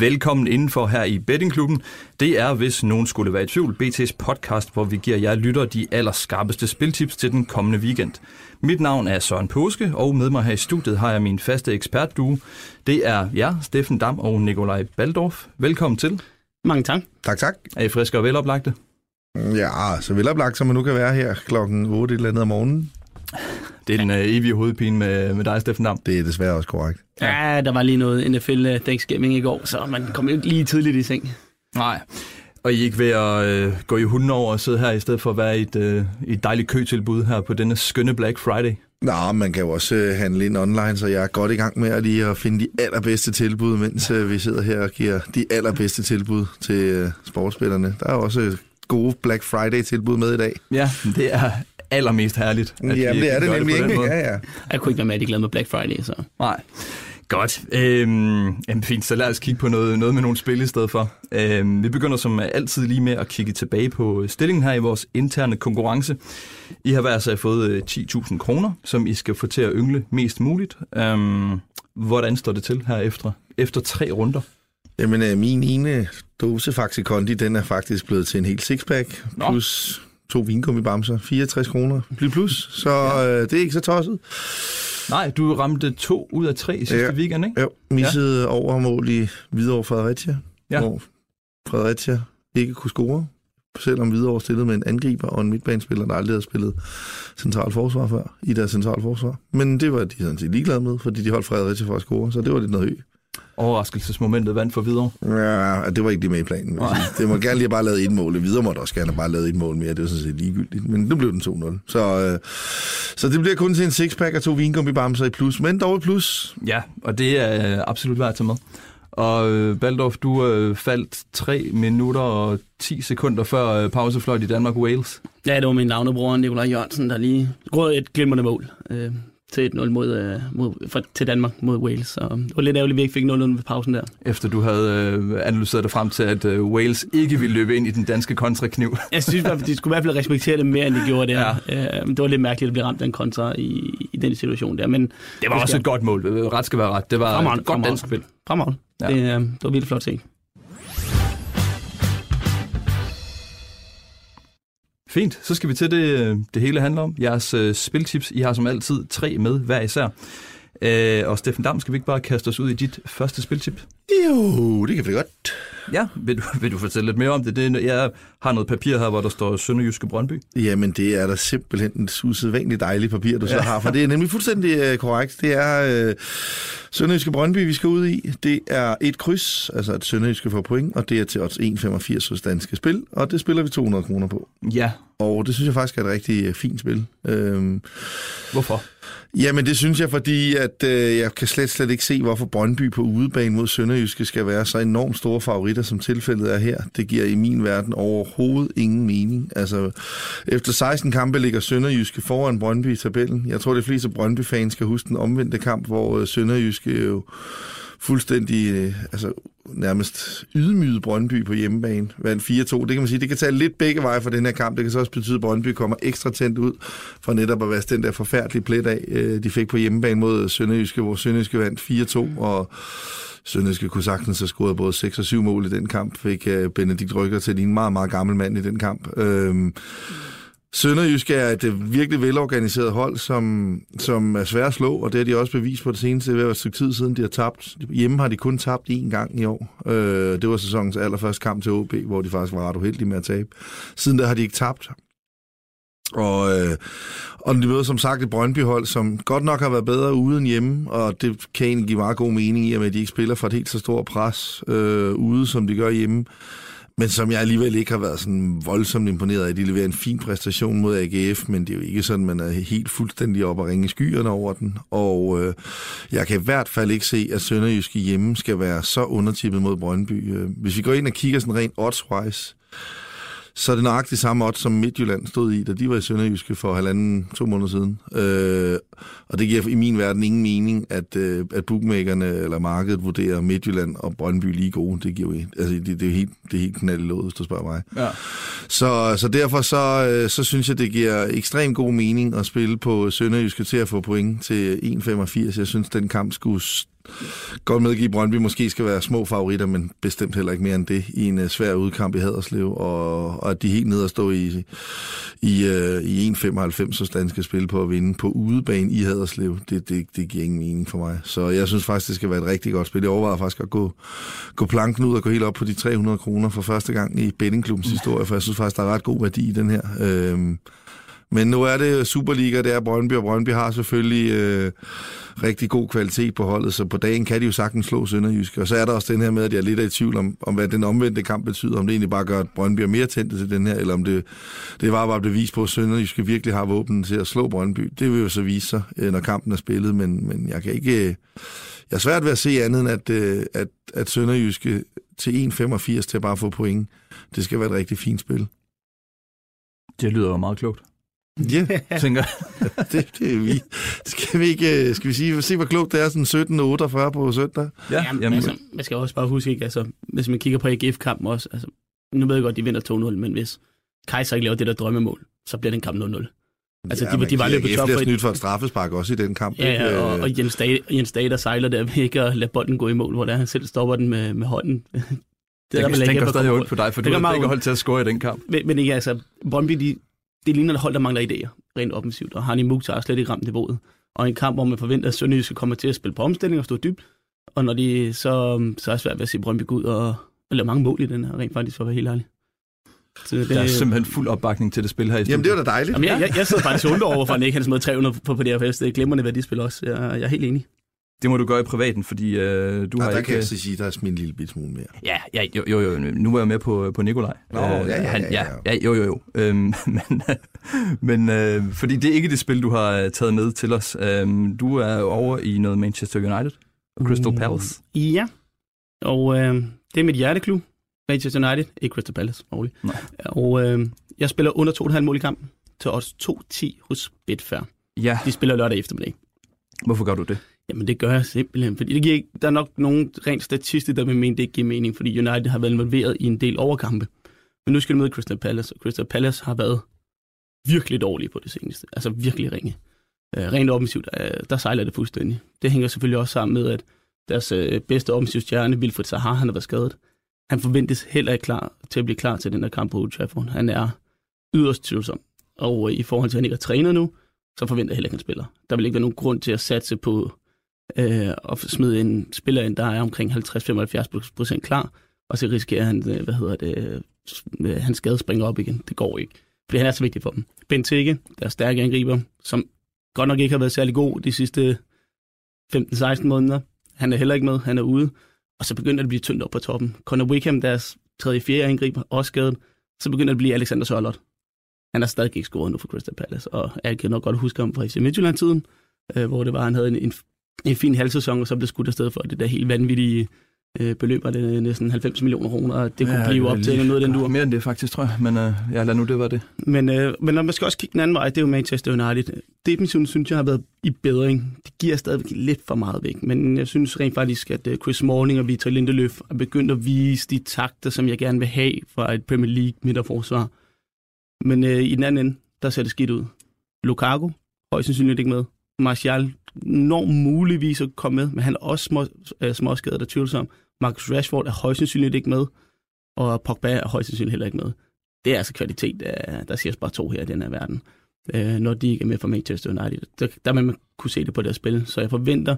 Velkommen indenfor her i Bettingklubben. Det er, hvis nogen skulle være i tvivl, BT's podcast, hvor vi giver jer lytter de allerskarpeste spiltips til den kommende weekend. Mit navn er Søren Påske, og med mig her i studiet har jeg min faste ekspertdue. Det er jer, Steffen Dam og Nikolaj Baldorf. Velkommen til. Mange tak. Tak, tak. Er I friske og veloplagte? Ja, så veloplagt, som man nu kan være her klokken 8 eller andet om morgenen. Det er den uh, evige hovedpine med, med dig, Steffen Dam. Det er desværre også korrekt. Ja. ja, der var lige noget NFL øh, Thanksgiving i går, så man kom jo ikke lige tidligt i seng. Nej. Og I er ikke ved at øh, gå i hunden over og sidde her, i stedet for at være i et, øh, et dejligt køtilbud her på denne skønne Black Friday? Nå, man kan jo også øh, handle ind online, så jeg er godt i gang med at lige at finde de allerbedste tilbud, mens øh, vi sidder her og giver de allerbedste tilbud til øh, sportsspillerne. Der er også gode Black Friday-tilbud med i dag. Ja, det er allermest herligt. At Jamen, det er det nemlig ikke. Ja, ja. Jeg kunne ikke være med, at de glade med Black Friday, så... Nej. Godt. Øhm, jamen fint, så lad os kigge på noget, noget med nogle spil i stedet for. Øhm, vi begynder som altid lige med at kigge tilbage på stillingen her i vores interne konkurrence. I har hver fået 10.000 kroner, som I skal få til at yngle mest muligt. Øhm, hvordan står det til her efter, efter tre runder? Jamen, øh, min ene dose Faxi Kondi, den er faktisk blevet til en helt sixpack, plus to vingummibamser, 64 kroner, plus plus, så ja. øh, det er ikke så tosset. Nej, du ramte to ud af tre sidste ja. weekend, ikke? Jo, missede ja. overmål i Hvidovre Fredericia, ja. hvor Fredericia ikke kunne score, selvom Hvidovre stillede med en angriber og en midtbanespiller, der aldrig havde spillet central forsvar før, i deres central forsvar. Men det var de sådan set ligeglade med, fordi de holdt Fredericia for at score, så det var lidt noget højt overraskelsesmomentet vandt for videre. Ja, det var ikke det med i planen. Det må gerne lige bare lavet et mål. Videre måtte også gerne have bare lavet et mål mere. Det var sådan set ligegyldigt. Men nu blev den 2-0. Så, øh, så det bliver kun til en sixpack og to vingummi bamser i plus. Men dog i plus. Ja, og det er øh, absolut værd at tage med. Og øh, Baldorf, du øh, faldt 3 minutter og 10 sekunder før øh, pausefløjt i Danmark-Wales. Ja, det var min navnebror Nikolaj Jørgensen, der lige grød et glimrende mål. Øh, til 1-0 mod, øh, mod, for, til Danmark mod Wales. Så det var lidt ærgerligt, at vi ikke fik 0-0 ved pausen der. Efter du havde øh, analyseret dig frem til, at øh, Wales ikke ville løbe ind i den danske kontrakniv. Jeg synes, at de skulle i hvert fald respektere det mere, end de gjorde der. Ja. Øh, det var lidt mærkeligt at blive ramt af en kontra i, i den situation der. Men det var også et godt mål. Ret skal være ret. Det var fremragende, et godt dansk spil. Fremragende. Ja. Det, øh, det var vildt flot set. Fint, så skal vi til det, øh, det hele handler om. Jeres øh, spiltips, I har som altid tre med hver især. Øh, og Steffen Dam, skal vi ikke bare kaste os ud i dit første spiltip? Jo, det kan vi godt. Ja, vil du, vil du fortælle lidt mere om det? det? Jeg har noget papir her, hvor der står Sønderjyske Brøndby. Jamen, det er da simpelthen en usædvanligt dejligt papir, du så ja. har, for det er nemlig fuldstændig uh, korrekt. Det er uh, Sønderjyske Brøndby, vi skal ud i. Det er et kryds, altså at Sønderjyske får point, og det er til odds 1,85 hos danske spil, og det spiller vi 200 kroner på. Ja. Og det synes jeg faktisk er et rigtig uh, fint spil. Uh, Hvorfor? Jamen det synes jeg, fordi at øh, jeg kan slet, slet ikke se, hvorfor Brøndby på udebane mod Sønderjyske skal være så enormt store favoritter, som tilfældet er her. Det giver i min verden overhovedet ingen mening. Altså, efter 16 kampe ligger Sønderjyske foran Brøndby i tabellen. Jeg tror, de fleste Brøndby-fans skal huske den omvendte kamp, hvor øh, Sønderjyske jo fuldstændig, øh, altså nærmest ydmyget Brøndby på hjemmebane. Vandt 4-2. Det kan man sige, det kan tage lidt begge veje for den her kamp. Det kan så også betyde, at Brøndby kommer ekstra tændt ud for netop at være den der forfærdelige plet af, øh, de fik på hjemmebane mod Sønderjyske, hvor Sønderjyske vandt 4-2, og Sønderjyske kunne sagtens have scoret både 6 og 7 mål i den kamp. Fik øh, Benedikt Rykker til en meget, meget gammel mand i den kamp. Øhm, Sønderjysk er et øh, virkelig velorganiseret hold, som, som er svært at slå, og det har de også bevist på det seneste. Det er et stykke tid siden, de har tabt. Hjemme har de kun tabt én gang i år. Øh, det var sæsonens allerførste kamp til OB, hvor de faktisk var ret uheldige med at tabe. Siden da har de ikke tabt. Og, øh, og de møder som sagt et Brøndby-hold, som godt nok har været bedre uden hjemme, og det kan egentlig give meget god mening i, at de ikke spiller for et helt så stort pres øh, ude, som de gør hjemme men som jeg alligevel ikke har været sådan voldsomt imponeret af. De leverer en fin præstation mod AGF, men det er jo ikke sådan, man er helt fuldstændig op og ringe skyerne over den. Og øh, jeg kan i hvert fald ikke se, at Sønderjyske hjemme skal være så undertippet mod Brøndby. Øh, hvis vi går ind og kigger sådan rent odds-wise, så er det nøjagtigt samme odds, som Midtjylland stod i, da de var i Sønderjyske for halvanden, to måneder siden. Øh, og det giver i min verden ingen mening, at, øh, at bookmakerne eller markedet vurderer Midtjylland og Brøndby lige gode. Det giver jo altså, det, det er helt, det er helt knaldlået, hvis du spørger mig. Ja. Så, så derfor så, øh, så synes jeg, det giver ekstremt god mening at spille på Sønderjyske til at få point til 1,85. Jeg synes, den kamp skulle godt medgive, at Brøndby måske skal være små favoritter, men bestemt heller ikke mere end det i en uh, svær udkamp i Haderslev, og, og at de helt nede at stå i, i, uh, i 1,95, så stand skal spille på at vinde på udebane i Haderslev, det, det, det giver ingen mening for mig. Så jeg synes faktisk, det skal være et rigtig godt spil. Jeg overvejer faktisk at gå, gå planken ud og gå helt op på de 300 kroner for første gang i bettingklubbens historie, for jeg synes faktisk, der er ret god værdi i den her. Øhm, men nu er det Superliga, det er Brøndby, og Brøndby har selvfølgelig øh, rigtig god kvalitet på holdet, så på dagen kan de jo sagtens slå Sønderjysk. Og så er der også den her med, at jeg er lidt i tvivl om, om hvad den omvendte kamp betyder, om det egentlig bare gør, at Brøndby er mere tændt til den her, eller om det, det var bare bevis på, at Sønderjysk virkelig har våben til at slå Brøndby. Det vil jo så vise sig, øh, når kampen er spillet, men, men jeg kan ikke... Øh, jeg er svært ved at se andet end, at, øh, at, at Sønderjyske øh, til 1,85 til at bare få point, det skal være et rigtig fint spil. Det lyder jo meget klogt. Ja, tænker det, det er vi. Skal vi ikke, øh, skal vi sige, se hvor klogt det er, sådan 17.48 på søndag? Ja, jamen, jamen, altså, man skal også bare huske, ikke, altså, hvis man kigger på AGF-kampen også, altså, nu ved jeg godt, de vinder 2-0, men hvis Kaiser ikke laver det der drømmemål, så bliver den kamp 0-0. Altså, ja, de, de var løbet top for... snydt for et straffespark også i den kamp. Ja, ja og, og Jens, Dage, Jens Dage, der sejler der ved ikke at lade bolden gå i mål, hvor der han selv stopper den med, med hånden. det, det, det, det går stadig ondt på dig, for det du har ikke holdt til at score i den kamp. Men, men ikke, altså, Brøndby, de, det ligner et hold, der mangler idéer rent offensivt, og Hani Mukhtar har slet ikke ramt niveauet. Og en kamp, hvor man forventer, at Sønderjyske kommer til at spille på omstilling og stå dybt, og når de, så, så er det svært ved at se Brøndby gå ud og, og lave mange mål i den her, rent faktisk, for at være helt ærlig. Så det, der er simpelthen fuld opbakning til det spil her i Jamen, det var da dejligt. Jamen, jeg, jeg, jeg sidder faktisk undret over, hvorfor han ikke har smidt 300 på, på DFS. Det er glimrende værdispil også. Jeg, jeg er helt enig. Det må du gøre i privaten, fordi øh, du ja, har der ikke... kan jeg så sige, der er smidt en lille bit smule mere. Ja, ja jo, jo, jo, nu er jeg med på, på Nikolaj. Nå, øh, ja, ja, han, ja, ja, ja. Jo, jo, jo. Øhm, men men øh, fordi det er ikke det spil, du har øh, taget med til os. Øhm, du er over i noget Manchester United og Crystal Palace. Mm, ja, og øh, det er mit hjerteklub. Manchester United, ikke Crystal Palace, roligt. Nej. Og øh, jeg spiller under 2,5 mål i kampen til odds 2-10 hos Betfair. Ja. De spiller lørdag eftermiddag. Hvorfor gør du det? Jamen det gør jeg simpelthen, fordi det giver ikke, der er nok nogen rent statistik, der vil mene, det ikke giver mening, fordi United har været involveret i en del overkampe. Men nu skal de møde Crystal Palace, og Crystal Palace har været virkelig dårlige på det seneste. Altså virkelig ringe. Øh, rent offensivt, uh, der sejler det fuldstændig. Det hænger selvfølgelig også sammen med, at deres øh, bedste offensiv stjerne, Wilfried Zaha, han har været skadet. Han forventes heller ikke klar til at blive klar til den der kamp på Old Trafford. Han er yderst tvivlsom. Og øh, i forhold til, at han ikke er træner nu, så forventer jeg heller ikke, at han spiller. Der vil ikke være nogen grund til at satse på øh, og smide en spiller ind, der er omkring 50-75 procent klar, og så risikerer han, øh, hvad hedder det, øh, øh, hans skade springer op igen. Det går ikke, fordi han er så vigtig for dem. Benteke, der er stærke angriber, som godt nok ikke har været særlig god de sidste 15-16 måneder. Han er heller ikke med, han er ude. Og så begynder det at blive tyndt op på toppen. Conor Wickham, deres tredje fjerde angriber, også skadet. Så begynder det at blive Alexander Sørlot. Han har stadig ikke scoret nu for Crystal Palace, og jeg kan nok godt huske ham fra FC Midtjylland-tiden, øh, hvor det var, han havde en, en en fin halvsæson, og så blev skudt afsted for det der helt vanvittige øh, beløb, var det næsten 90 millioner kroner, og det kunne ja, blive op til noget af den dur. Mere end det faktisk, tror jeg, men øh, ja, lad nu det var det. Men, øh, men når man skal også kigge den anden vej, det er jo Manchester United. Definitionen synes jeg har været i bedring. Det giver stadigvæk lidt for meget væk, men jeg synes rent faktisk, at øh, Chris Smalling og Victor Lindeløf er begyndt at vise de takter, som jeg gerne vil have fra et Premier League midterforsvar. Men øh, i den anden ende, der ser det skidt ud. Lukaku, højst sandsynligt ikke med. Martial når muligvis at komme med, men han er også små, øh, småskadet og tvivlsom. Marcus Rashford er højst sandsynligt ikke med, og Pogba er højst sandsynligt heller ikke med. Det er altså kvalitet, der, der siger bare to her i den her verden. Øh, når de ikke er med for Manchester United. Der, der vil man kunne se det på deres spil. Så jeg forventer,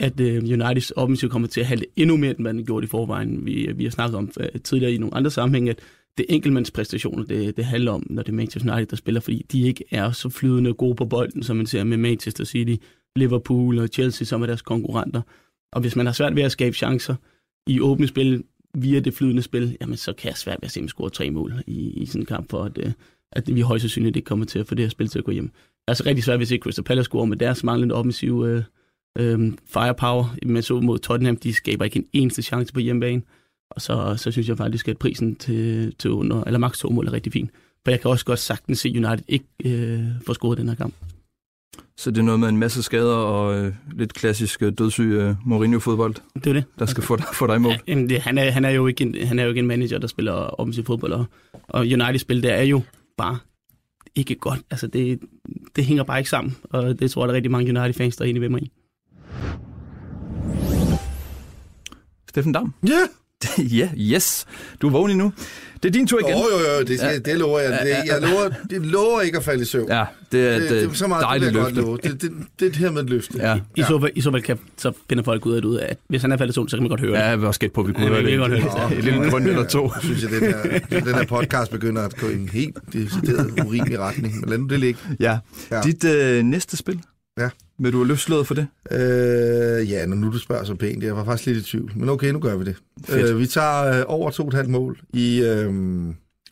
at øh, Uniteds offensiv kommer til at halte endnu mere, end man har gjort i forvejen. Vi, vi har snakket om øh, tidligere i nogle andre sammenhænge, at det er enkeltmandspræstationer, det, det handler om, når det er Manchester United, der spiller, fordi de ikke er så flydende gode på bolden, som man ser med Manchester City, Liverpool og Chelsea, som er deres konkurrenter. Og hvis man har svært ved at skabe chancer i åbne spil via det flydende spil, jamen så kan jeg svært ved at se, at score tre mål i, i sådan en kamp, for at, øh, at vi højst sandsynligt ikke kommer til at få det her spil til at gå hjem. Altså er så rigtig svært hvis ikke Crystal Palace scorer med deres manglende offensive øh, øh, firepower. Man så mod Tottenham, de skaber ikke en eneste chance på hjemmebane. Og så, så synes jeg faktisk, at prisen til, til under, eller max to mål er rigtig fin. For jeg kan også godt sagtens se United ikke øh, få scoret den her kamp. Så det er noget med en masse skader og øh, lidt klassisk øh, dødssyg øh, Mourinho-fodbold, Det er det. der skal få dig, få dig i mål. Jamen, det, han, er, han, er jo ikke en, han er jo ikke en manager, der spiller offensiv fodbold, og, og United-spil, det er jo bare ikke godt. Altså, det, det hænger bare ikke sammen, og det tror jeg, der er rigtig mange United-fans, der er enige med mig i. Steffen Dam? Ja, ja, yes. Du er vågen nu. Det er din tur igen. jo, jo, jo, det, skal, det lover jeg. Det, jeg lover, det lover ikke at falde i søvn. Ja, det er et det, det, det, så meget det dejligt godt løfte. love. Det, det, det er det her med et løfte. Ja. I, så, fald- I så fald kan, så finder folk ud af, det ud af, at hvis han er faldet i søvn, så kan man godt høre Ja, det. jeg vil også gætte på, at vi kunne Ja, høre vi det. kan godt høre det. Et lille grønt eller to. Jeg synes, at den her, den her podcast begynder at gå i en helt decideret urimelig retning. Men lad nu det ligge. Ja. Ja. Dit øh, næste spil? Ja. Vil du have løftslået for det? Øh, ja, når nu du spørger så pænt. Jeg var faktisk lidt i tvivl. Men okay, nu gør vi det. Fedt. Øh, vi tager øh, over 2,5 mål i øh,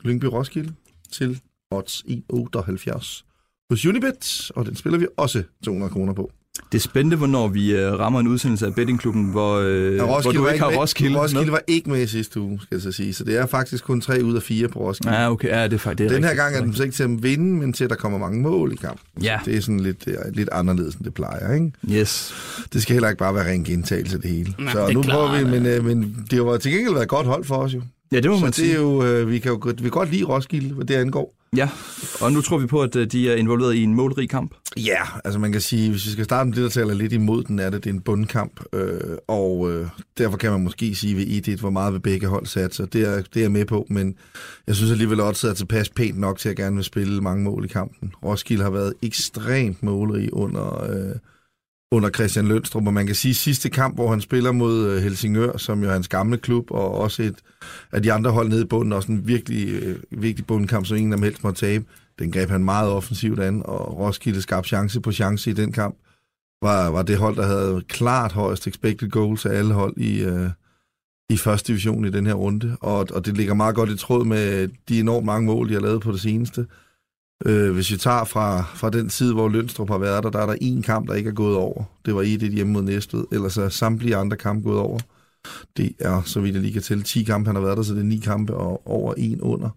Lyngby Roskilde til odds 1,78 hos Unibet, og den spiller vi også 200 kroner på. Det er spændende, hvornår vi øh, rammer en udsendelse af bettingklubben, hvor, øh, Ja, hvor du ikke har med, Roskilde. Roskilde med. var ikke med i sidste uge, skal jeg så sige. Så det er faktisk kun 3 ud af 4 på Roskilde. Ja, okay. Ja, det er faktisk det er Den her rigtigt. gang er den så ikke til at vinde, men til at der kommer mange mål i kampen. Ja, Det er sådan lidt, det er lidt anderledes, end det plejer, ikke? yes. Det skal heller ikke bare være ren gentagelse, det hele. Nej, så det nu klart, prøver vi, men, øh, men det har jo til gengæld været et godt hold for os jo. Ja, det må man Så det sige. er jo, øh, vi kan jo godt- vi kan godt lide Roskilde, hvad det angår. Ja, og nu tror vi på, at øh, de er involveret i en målrig kamp. Ja, altså man kan sige, hvis vi skal starte med det, der taler lidt imod den, er det, det er en bundkamp, øh, og øh, derfor kan man måske sige ved ID, hvor meget vil begge hold satse, det er, det er jeg med på, men jeg synes alligevel også, at tilpas pænt nok til, at jeg gerne vil spille mange mål i kampen. Roskilde har været ekstremt målrig under, øh, under Christian Lønstrup, og man kan sige, sidste kamp, hvor han spiller mod øh, Helsingør, som jo er hans gamle klub, og også et af de andre hold nede i bunden, også en virkelig øh, vigtig bundkamp, som ingen af dem helst må tabe. Den greb han meget offensivt an, og Roskilde skabte chance på chance i den kamp. Var, var det hold, der havde klart højst expected goals af alle hold i, øh, i første division i den her runde. Og, og det ligger meget godt i tråd med de enormt mange mål, de har lavet på det seneste. Øh, hvis vi tager fra, fra den tid, hvor Lønstrup har været der, der er der en kamp, der ikke er gået over. Det var i det hjemme mod Næstved. Ellers er samtlige andre kampe gået over. Det er, så vidt jeg lige kan tælle, 10 kampe, han har været der, så det er 9 kampe og over en under.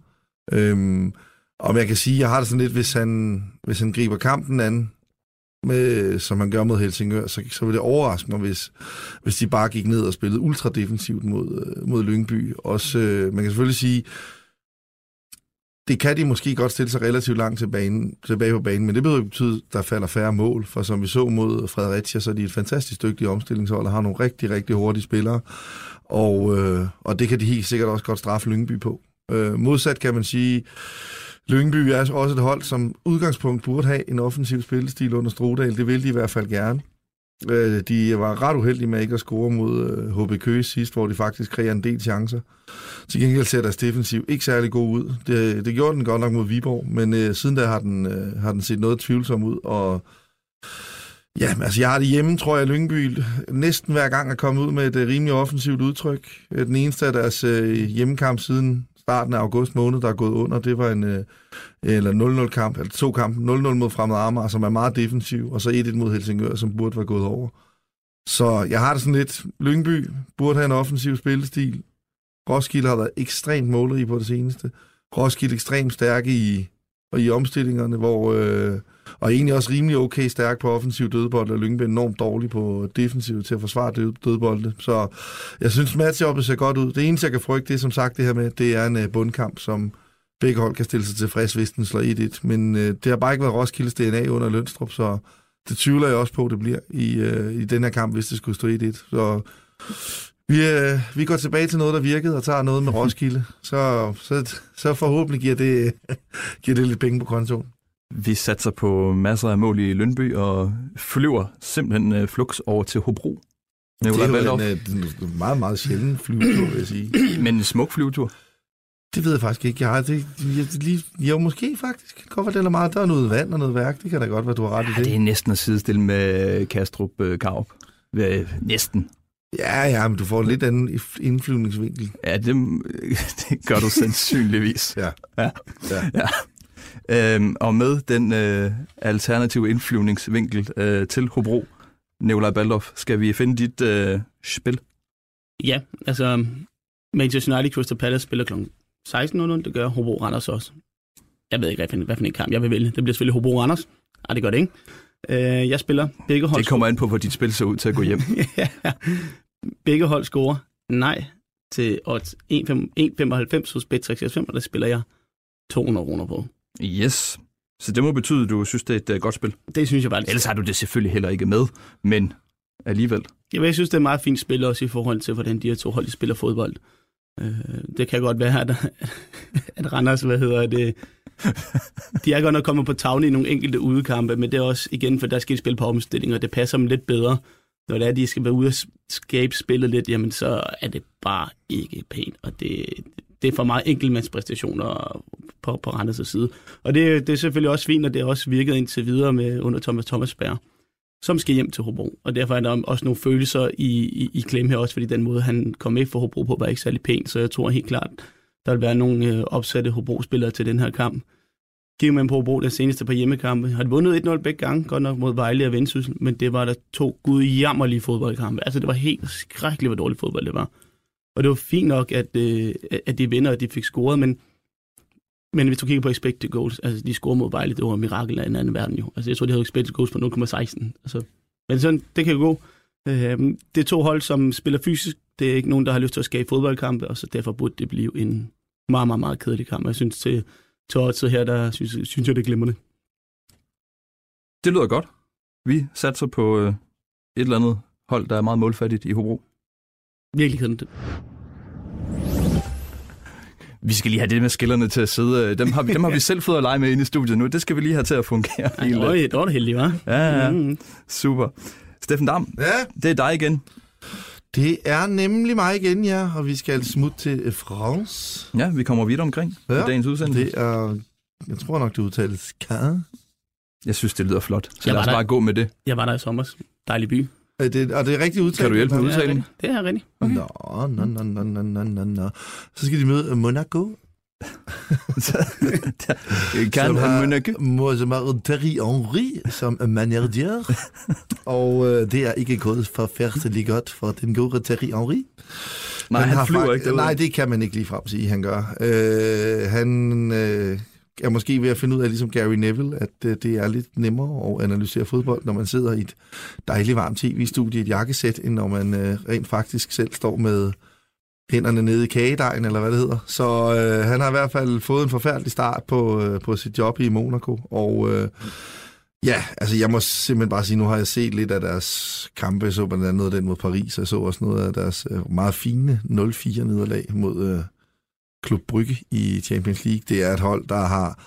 Øhm, og jeg kan sige, jeg har det sådan lidt, hvis han, hvis han griber kampen an, med, som han gør mod Helsingør, så, så vil det overraske mig, hvis, hvis de bare gik ned og spillede ultra defensivt mod, øh, mod Lyngby. Også, øh, man kan selvfølgelig sige, det kan de måske godt stille sig relativt langt til banen, tilbage på banen, men det betyder betyde, at der falder færre mål, for som vi så mod Fredericia, så er de et fantastisk dygtigt omstillingshold, og har nogle rigtig, rigtig hurtige spillere, og, øh, og det kan de helt sikkert også godt straffe Lyngby på. Øh, modsat kan man sige, Lyngby er altså også et hold, som udgangspunkt burde have en offensiv spillestil under Strodal. Det vil de i hvert fald gerne. Øh, de var ret uheldige med ikke at score mod øh, HB Køge sidst, hvor de faktisk kreerer en del chancer. Til gengæld ser deres defensiv ikke særlig god ud. Det, det gjorde den godt nok mod Viborg, men øh, siden da har den, øh, har den set noget tvivlsom ud, og Ja, men altså jeg har det hjemme, tror jeg, Lyngby næsten hver gang er kommet ud med et øh, rimelig offensivt udtryk. Øh, den eneste af deres øh, hjemmekamp siden starten af august måned, der er gået under, det var en øh, eller 0-0 kamp, eller to kampe, 0-0 mod Fremad Amager, som er meget defensiv, og så 1-1 mod Helsingør, som burde være gået over. Så jeg har det sådan lidt, Lyngby burde have en offensiv spillestil. Roskilde har været ekstremt målrig på det seneste. Roskilde ekstremt stærke i, og i omstillingerne, hvor, øh, og egentlig også rimelig okay stærk på offensiv dødbold, og Lyngby enormt dårlig på defensiv til at forsvare død, dødbolde. Så jeg synes, matchuppet ser godt ud. Det eneste, jeg kan frygte, det er som sagt det her med, det er en øh, bundkamp, som begge hold kan stille sig tilfreds, hvis den slår 1-1. Men øh, det har bare ikke været Roskildes DNA under Lønstrup, så det tvivler jeg også på, det bliver i, øh, i den her kamp, hvis det skulle stå 1-1. Så vi, øh, vi går tilbage til noget, der virkede, og tager noget med Roskilde. Så, så, så forhåbentlig giver det, giver det lidt penge på kontoen. Vi satser på masser af mål i Lønby og flyver simpelthen øh, flux over til Hobro. Det er jo en, øh, en meget, meget sjælden flyvetur, vil jeg sige. Men en smuk flyvetur. Det ved jeg faktisk ikke. Jeg har det, jeg, lige, jo, måske faktisk. Det kan godt være, den er meget. Der er noget vand og noget værk. Det kan da godt være, du har ret i Ja, det. det er næsten at sidestille med Kastrup øh, Karup. Øh, Næsten. Ja, ja, men du får en lidt anden indflyvningsvinkel. Ja, det, det gør du sandsynligvis. Ja. Ja. Ja. ja. Øhm, og med den øh, alternative indflyvningsvinkel øh, til Hobro, Nikolaj Baldorf, skal vi finde dit øh, spil. Ja, altså Manchester United Crystal Palace spiller kl. 16.00, det gør Hobro Randers også. Jeg ved ikke, hvad hvad for en kamp jeg vil vælge. Det bliver selvfølgelig Hobro Randers. Nej, det gør det ikke. Øh, jeg spiller begge hold. Det kommer an på, hvor dit spil ser ud til at gå hjem. ja, begge hold scorer nej til odds 1,95 hos Bet365, og der spiller jeg 200 kroner på. Yes. Så det må betyde, at du synes, det er et uh, godt spil. Det synes jeg bare. Ellers har du det selvfølgelig heller ikke med, men alligevel. Ja, jeg synes, det er et meget fint spil også i forhold til, hvordan de her to hold spiller fodbold. Øh, det kan godt være, at, at Randers, hvad hedder det, de er godt nok kommet på tavlen i nogle enkelte udekampe, men det er også igen, for der skal de spille på omstilling, og det passer dem lidt bedre. Når det er, de skal være ude og skabe spillet lidt, jamen så er det bare ikke pænt, og det, det er for meget enkeltmandspræstationer på, på Randers' side. Og det, det er selvfølgelig også fint, og det har også virket indtil videre med under Thomas Thomasberg, som skal hjem til Hobro. Og derfor er der også nogle følelser i, i, i klem her også, fordi den måde, han kom med for Hobro på, var ikke særlig pænt. Så jeg tror helt klart, der vil være nogle øh, opsatte Hobro-spillere til den her kamp. Giver man på Hobro den seneste par hjemmekampe. Har de vundet 1-0 begge gange, godt nok mod Vejle og Vendsyssel, men det var der to gudjammerlige fodboldkampe. Altså det var helt skrækkeligt, hvor dårligt fodbold det var. Og det var fint nok, at, øh, at de vinder, og de fik scoret, men, men hvis du kigger på expected goals, altså de scorede mod Vejle, det var en mirakel af en anden verden jo. Altså jeg tror, de havde expected goals på 0,16. Altså, men sådan, det kan jo gå. Øh, det er to hold, som spiller fysisk. Det er ikke nogen, der har lyst til at skabe fodboldkampe, og så derfor burde det blive en meget, meget, meget kedelig kamp. Jeg synes, til, til her, der synes, synes jeg, det glemmer det. Det lyder godt. Vi satser på øh, et eller andet hold, der er meget målfattigt i Hobro. Virkelig kedeligt. Vi skal lige have det med skillerne til at sidde. Dem har vi, dem har vi selv fået at lege med inde i studiet nu. Det skal vi lige have til at fungere. Ej, det var, det var heldigt, hva'? Ja, ja. Mm. Super. Steffen Dam, Ja, det er dig igen. det er nemlig mig igen, ja, og vi skal smutte til France. Ja, vi kommer vidt omkring ja, i dagens udsendelse. Det er, jeg tror nok, det udtales Caen. Jeg synes, det lyder flot. Så Jeg lad os der. bare gå med det. Jeg var der i sommer. Dejlig by. Er det, er det rigtigt udtalt? Kan du hjælpe med udtalen? Det er rigtigt. Okay. Nå, nå, nå, nå, nå, nå, nå, nå. Så skal de møde Monaco, Kan han Monaco? Mo- som har Thierry Henry som manager. og øh, det er ikke gået forfærdeligt godt for den gode Thierry Henry. Nej, han har flyver fakt- ikke derude. Nej, det kan man ikke lige frem sige, han gør. Øh, han øh, er måske ved at finde ud af, ligesom Gary Neville, at øh, det er lidt nemmere at analysere fodbold, når man sidder i et dejligt varmt tv-studie i et jakkesæt, end når man øh, rent faktisk selv står med hænderne nede i kagedejen, eller hvad det hedder. Så øh, han har i hvert fald fået en forfærdelig start på, øh, på sit job i Monaco, og... Øh, Ja, altså jeg må simpelthen bare sige, nu har jeg set lidt af deres kampe, jeg så blandt andet noget den mod Paris, jeg så også noget af deres øh, meget fine 0-4 nederlag mod øh, Klub Brygge i Champions League. Det er et hold, der har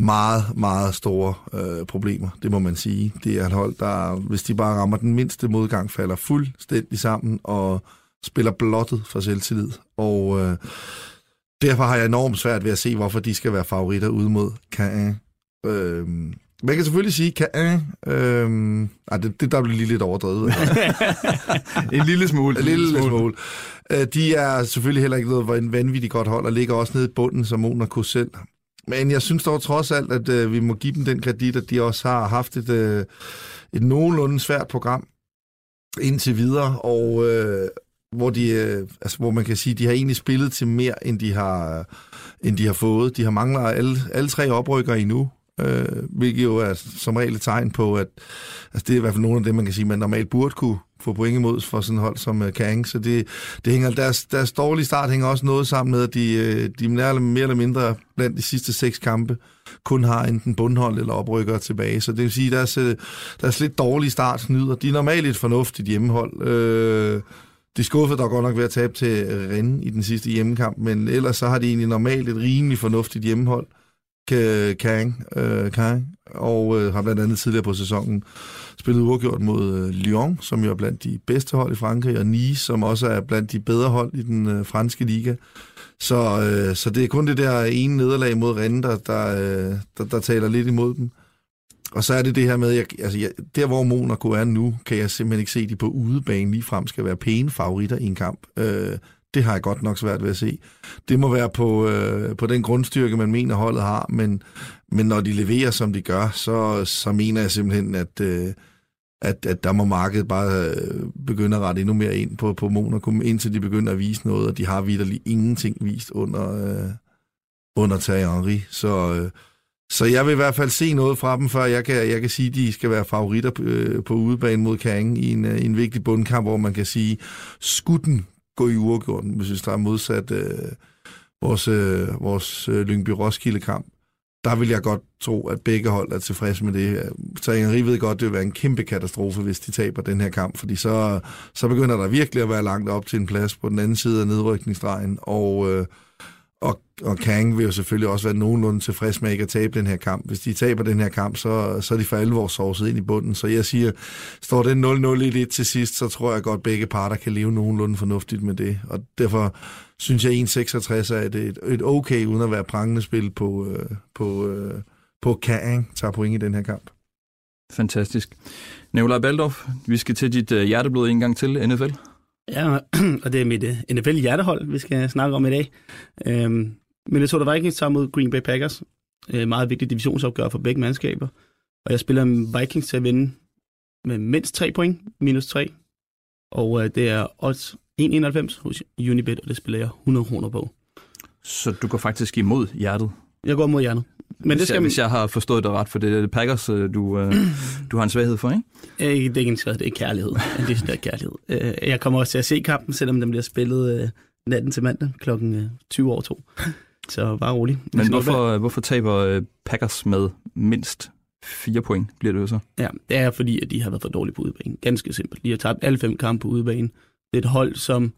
meget, meget store øh, problemer, det må man sige. Det er et hold, der, hvis de bare rammer den mindste modgang, falder fuldstændig sammen og spiller blottet for selvtillid. Og øh, derfor har jeg enormt svært ved at se, hvorfor de skal være favoritter ude mod Caen. Øh, man kan selvfølgelig sige, Caen... Øh, ej, det, det der bliver lige lidt overdrevet. En lille smule. En lille smule. Øh, De er selvfølgelig heller ikke noget en vanvittigt godt hold, og ligger også nede i bunden som Monaco selv. Men jeg synes dog trods alt, at øh, vi må give dem den kredit, at de også har haft et, øh, et nogenlunde svært program indtil videre, og øh, hvor, de, øh, altså, hvor man kan sige, at de har egentlig spillet til mere, end de har, øh, end de har fået. De har mangler alle, alle tre oprykker endnu, øh, hvilket jo er som regel et tegn på, at altså, det er i hvert fald nogle af dem, man kan sige, man normalt burde kunne få point imod for sådan et hold som øh, Kang. Så det, det hænger, deres, deres dårlige start hænger også noget sammen med, at de, øh, de mere, eller, mere eller mindre blandt de sidste seks kampe kun har enten bundhold eller oprykker tilbage. Så det vil sige, at deres, øh, deres lidt dårlige start nyder. De er normalt et fornuftigt hjemmehold. Øh, de skuffede dog godt nok ved at tabe til Rennes i den sidste hjemmekamp, men ellers så har de egentlig normalt et rimelig fornuftigt hjemmehold. Øh, Kang, øh, Kang og øh, har blandt andet tidligere på sæsonen spillet uafgjort mod øh, Lyon, som jo er blandt de bedste hold i Frankrig, og Nice, som også er blandt de bedre hold i den øh, franske liga. Så, øh, så det er kun det der ene nederlag mod Rennes, der, der, øh, der, der taler lidt imod dem. Og så er det det her med, jeg, altså jeg, der hvor Monaco er nu, kan jeg simpelthen ikke se, at de på udebane lige frem skal være pæne favoritter i en kamp. Øh, det har jeg godt nok svært ved at se. Det må være på, øh, på den grundstyrke, man mener holdet har, men, men når de leverer, som de gør, så, så mener jeg simpelthen, at, øh, at, at der må markedet bare øh, begynde at rette endnu mere ind på, på Monaco, indtil de begynder at vise noget, og de har vidderligt ingenting vist under, øh, under Thierry Henry. Så, øh, Så jeg vil i hvert fald se noget fra dem, før jeg kan, jeg kan sige, at de skal være favoritter på, øh, på udebane mod Kang i en, øh, en vigtig bundkamp, hvor man kan sige, skudden gå i uafgjorten, hvis vi der er modsat øh, vores, øh, vores øh, Lyngby Roskilde kamp der vil jeg godt tro, at begge hold er tilfredse med det. Så Henri ved godt, det vil være en kæmpe katastrofe, hvis de taber den her kamp, fordi så, så begynder der virkelig at være langt op til en plads på den anden side af nedrykningsstregen, og, øh, og, og Kang vil jo selvfølgelig også være nogenlunde tilfreds med ikke at tabe den her kamp. Hvis de taber den her kamp, så, så er de for alvor sovset ind i bunden. Så jeg siger, står den 0-0 i til sidst, så tror jeg godt, at begge parter kan leve nogenlunde fornuftigt med det. Og derfor synes jeg 1,66 er et, et, okay, uden at være prangende spil på, øh, på, øh, på Kang, tager point i den her kamp. Fantastisk. Nikolaj Baldorf, vi skal til dit øh, hjerteblod en gang til, NFL. Ja, og det er mit øh, uh, NFL-hjertehold, vi skal snakke om i dag. Øhm, Minnesota Vikings tager mod Green Bay Packers. Øh, meget vigtig divisionsopgør for begge mandskaber. Og jeg spiller Vikings til at vinde med mindst 3 point, minus 3. Og øh, det er odds 1,91 hos Unibet, og det spiller jeg 100 kroner på. Så du går faktisk imod hjertet? Jeg går imod hjertet. Men hvis, det skal jeg, man... hvis jeg har forstået det ret, for det er Packers, øh, du, øh, du har en svaghed for, ikke? Øh, det er ikke en svaghed, det er kærlighed. det er kærlighed. Øh, jeg kommer også til at se kampen, selvom den bliver spillet natten til mandag klokken 20 over 2. Så bare rolig. Men hvorfor, hvorfor taber Packers med mindst fire point, bliver det jo så? Ja, det er fordi, at de har været for dårlige på udebane. Ganske simpelt. De har tabt alle fem kampe på udebane. Det er et hold, som,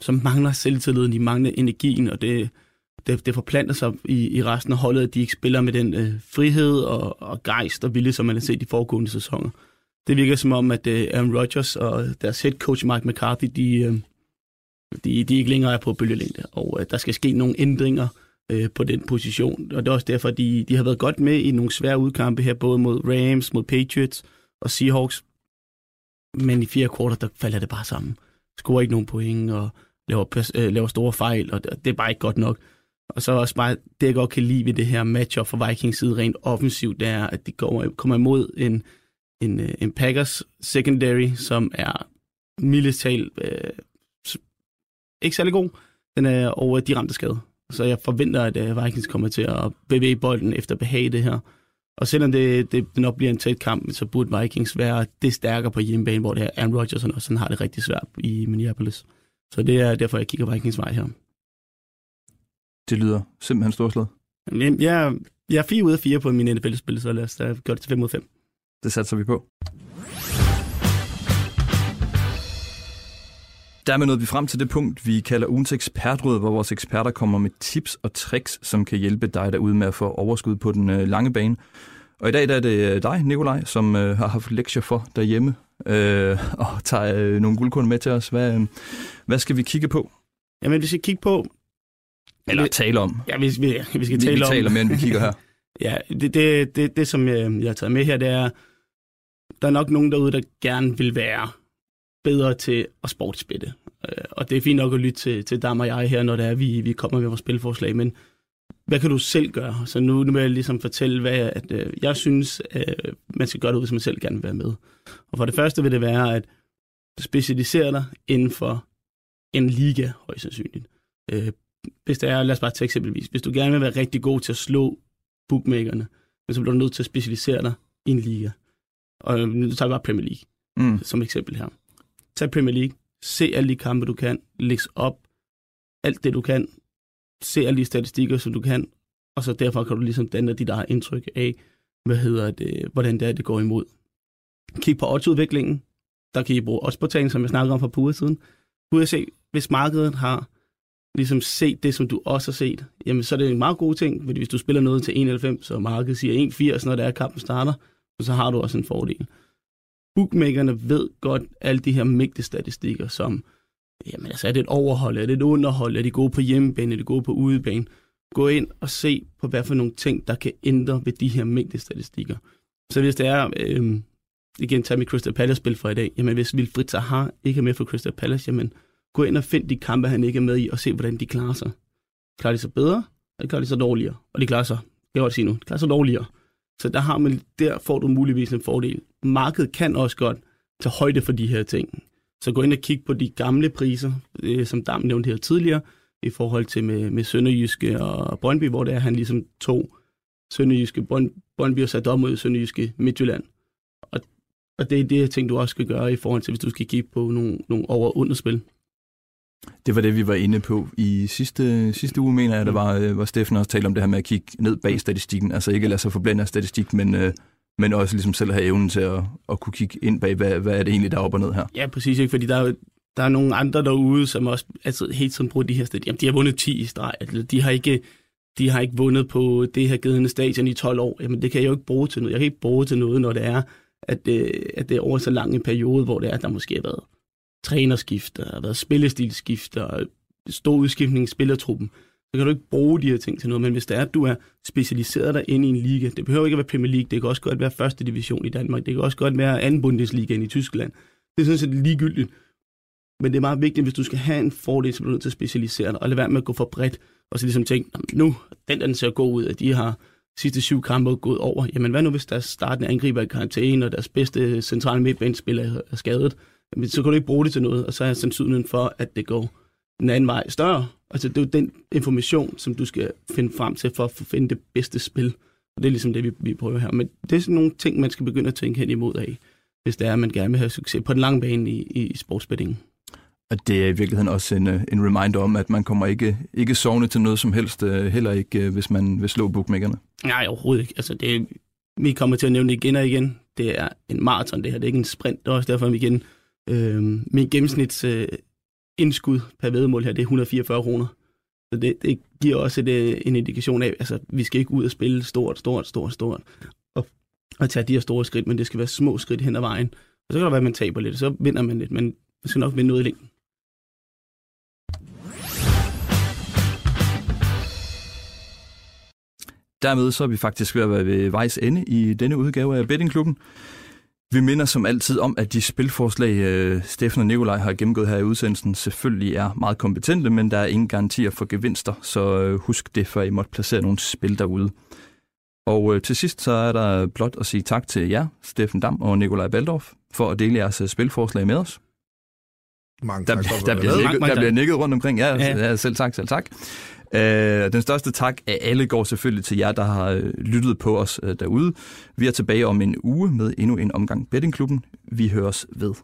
som mangler selvtilliden, de mangler energien, og det, det, det forplanter sig i, i resten af holdet, at de ikke spiller med den øh, frihed og, og gejst og vilje, som man har set i foregående sæsoner. Det virker som om, at øh, Aaron Rodgers og deres head coach Mike McCarthy, de, øh, de, de ikke længere er på bølgelængde, og øh, der skal ske nogle ændringer øh, på den position. Og det er også derfor, de, de har været godt med i nogle svære udkampe her, både mod Rams, mod Patriots og Seahawks. Men i fire kvarter, der falder det bare sammen. Scorer ikke nogen point og laver, øh, laver store fejl, og det, det er bare ikke godt nok. Og så også bare, det jeg godt kan lide ved det her matchup for Vikings side rent offensivt, det er, at de kommer, kommer imod en, en, øh, en Packers secondary, som er mildest talt øh, ikke særlig god, den er, og de ramte skade. Så jeg forventer, at øh, Vikings kommer til at bevæge bolden efter behag det her. Og selvom det, det nok bliver en tæt kamp, så burde Vikings være det stærkere på hjemmebane, hvor det er Aaron Rodgers og sådan har det rigtig svært i Minneapolis. Så det er derfor, jeg kigger Vikings vej her. Det lyder simpelthen storslået. Jamen, jeg, jeg er 4 ud af 4 på min NFL-spil, så lad os da gøre det til 5 ud af 5. Det satser vi på. Dermed nåede vi frem til det punkt, vi kalder ugens ekspertråd, hvor vores eksperter kommer med tips og tricks, som kan hjælpe dig derude med at få overskud på den øh, lange bane. Og i dag der er det øh, dig, Nikolaj, som øh, har haft lektier for derhjemme øh, og tager øh, nogle guldkorn med til os. Hvad, øh, hvad skal vi kigge på? Jamen, vi skal kigge på... Eller vi, tale om. Ja, vi, vi, vi skal vi, tale vi om... Vi taler mere, end vi kigger her. ja, det, det, det, det, som jeg, jeg har taget med her, det er, der er nok nogen derude, der gerne vil være bedre til at sportsbette. Øh, og det er fint nok at lytte til, til Dam og jeg her, når det er, vi, vi kommer med vores spilforslag, men hvad kan du selv gøre? Så nu, nu vil jeg ligesom fortælle, hvad at, øh, jeg synes, øh, man skal gøre det ud, hvis man selv gerne vil være med. Og for det første vil det være, at du specialiserer dig inden for en liga, højst sandsynligt. Øh, hvis det er, lad os bare tage eksempelvis, hvis du gerne vil være rigtig god til at slå bookmakerne, men så bliver du nødt til at specialisere dig i en liga. Og nu tager vi bare Premier League mm. som eksempel her. Tag Premier League, se alle de kampe, du kan, læg op alt det, du kan, se alle de statistikker, som du kan, og så derfra kan du ligesom danne dit eget indtryk af, hvad hedder det, hvordan det er, det går imod. Kig på oddsudviklingen. Der kan I bruge oddsportalen, som jeg snakkede om for på siden. Du se, hvis markedet har ligesom set det, som du også har set, jamen så er det en meget god ting, fordi hvis du spiller noget til 91, og markedet siger 1,80, når det er, kampen starter, så har du også en fordel bookmakerne ved godt alle de her mægtige statistikker, som, jamen altså, er det et overhold, er det et underhold, er det gode på hjemmebane, er det gode på udebane? Gå ind og se på, hvad for nogle ting, der kan ændre ved de her mængdestatistikker. statistikker. Så hvis det er, øh, igen, tag mit Crystal Palace-spil for i dag, jamen hvis Wilfried Zaha ikke er med for Crystal Palace, jamen gå ind og find de kampe, han ikke er med i, og se, hvordan de klarer sig. Klarer de sig bedre, eller klarer de sig dårligere? Og de klarer sig, jeg vil sige nu, de klarer sig dårligere. Så der, har man, der får du muligvis en fordel. Markedet kan også godt tage højde for de her ting. Så gå ind og kig på de gamle priser, øh, som Dam nævnte her tidligere, i forhold til med, med Sønderjyske og Brøndby, hvor det er, han ligesom tog Sønderjyske Brønd, Brøndby og satte op mod Sønderjyske Midtjylland. Og, og det er det, jeg tænker, du også skal gøre i forhold til, hvis du skal kigge på nogle, nogle over- og underspil. Det var det, vi var inde på i sidste, sidste uge, mener jeg, der var, øh, hvor Steffen også talte om det her med at kigge ned bag statistikken. Altså ikke lade sig forblænde af statistik, men, øh, men også ligesom selv have evnen til at, at kunne kigge ind bag, hvad, hvad er det egentlig, der er op og ned her. Ja, præcis. Ikke? Fordi der er, der er nogle andre derude, som også altså, hele tiden bruger de her stadier. Jamen, de har vundet 10 i streg. Altså, de har ikke de har ikke vundet på det her givet stadion i 12 år. Jamen, det kan jeg jo ikke bruge til noget. Jeg kan ikke bruge til noget, når det er, at, øh, at det er over så lang en periode, hvor det er, at der måske har været trænerskift, der har været spillestilskift, og stor udskiftning i spillertruppen. Så kan du ikke bruge de her ting til noget. Men hvis det er, at du er specialiseret dig ind i en liga, det behøver ikke at være Premier League, det kan også godt være første division i Danmark, det kan også godt være anden Bundesliga i Tyskland. Det er sådan set ligegyldigt. Men det er meget vigtigt, hvis du skal have en fordel, så bliver du nødt til at specialisere dig, og lade være med at gå for bredt, og så ligesom tænke, nu, den der den ser god ud, at de har sidste syv kampe gået over. Jamen hvad nu, hvis deres startende angriber er i karantæne, og deres bedste centrale midtbanespiller er skadet? Jamen, så kan du ikke bruge det til noget, og så er sandsynligheden for, at det går den anden vej større. Altså det er jo den information, som du skal finde frem til for at finde det bedste spil. Og det er ligesom det, vi, vi prøver her. Men det er sådan nogle ting, man skal begynde at tænke hen imod af, hvis det er, at man gerne vil have succes på den lange bane i, i, sportsbettingen. Og det er i virkeligheden også en, øh, en reminder om, at man kommer ikke, ikke sovende til noget som helst, øh, heller ikke øh, hvis man vil slå bookmakerne. Nej, overhovedet ikke. Altså, det, vi kommer til at nævne det igen og igen. Det er en maraton, det her. Det er ikke en sprint. Det er også derfor, at vi igen... Øh, min gennemsnits øh, indskud per vedmål her, det er 144 kroner. Så det, det giver også et, øh, en indikation af, altså, vi skal ikke ud og spille stort, stort, stort, stort, og, og tage de her store skridt, men det skal være små skridt hen ad vejen. Og så kan det være, at man taber lidt, og så vinder man lidt, men man skal nok vinde noget i længden. Dermed så er vi faktisk ved at være ved vejs ende i denne udgave af Bettingklubben. Vi minder som altid om, at de spilforslag, øh, Steffen og Nikolaj har gennemgået her i udsendelsen, selvfølgelig er meget kompetente, men der er ingen garantier for gevinster, så øh, husk det, før I måtte placere nogle spil derude. Og øh, til sidst så er der blot at sige tak til jer, Steffen Dam og Nikolaj Baldorf, for at dele jeres spilforslag med os. Mange Der, tak der, du bliver, nikket, der bliver nikket rundt omkring. Ja, Ja. ja. ja selv tak, selv tak. Øh, den største tak af alle går selvfølgelig til jer, der har øh, lyttet på os øh, derude. Vi er tilbage om en uge med endnu en omgang Bettingklubben. Vi høres ved.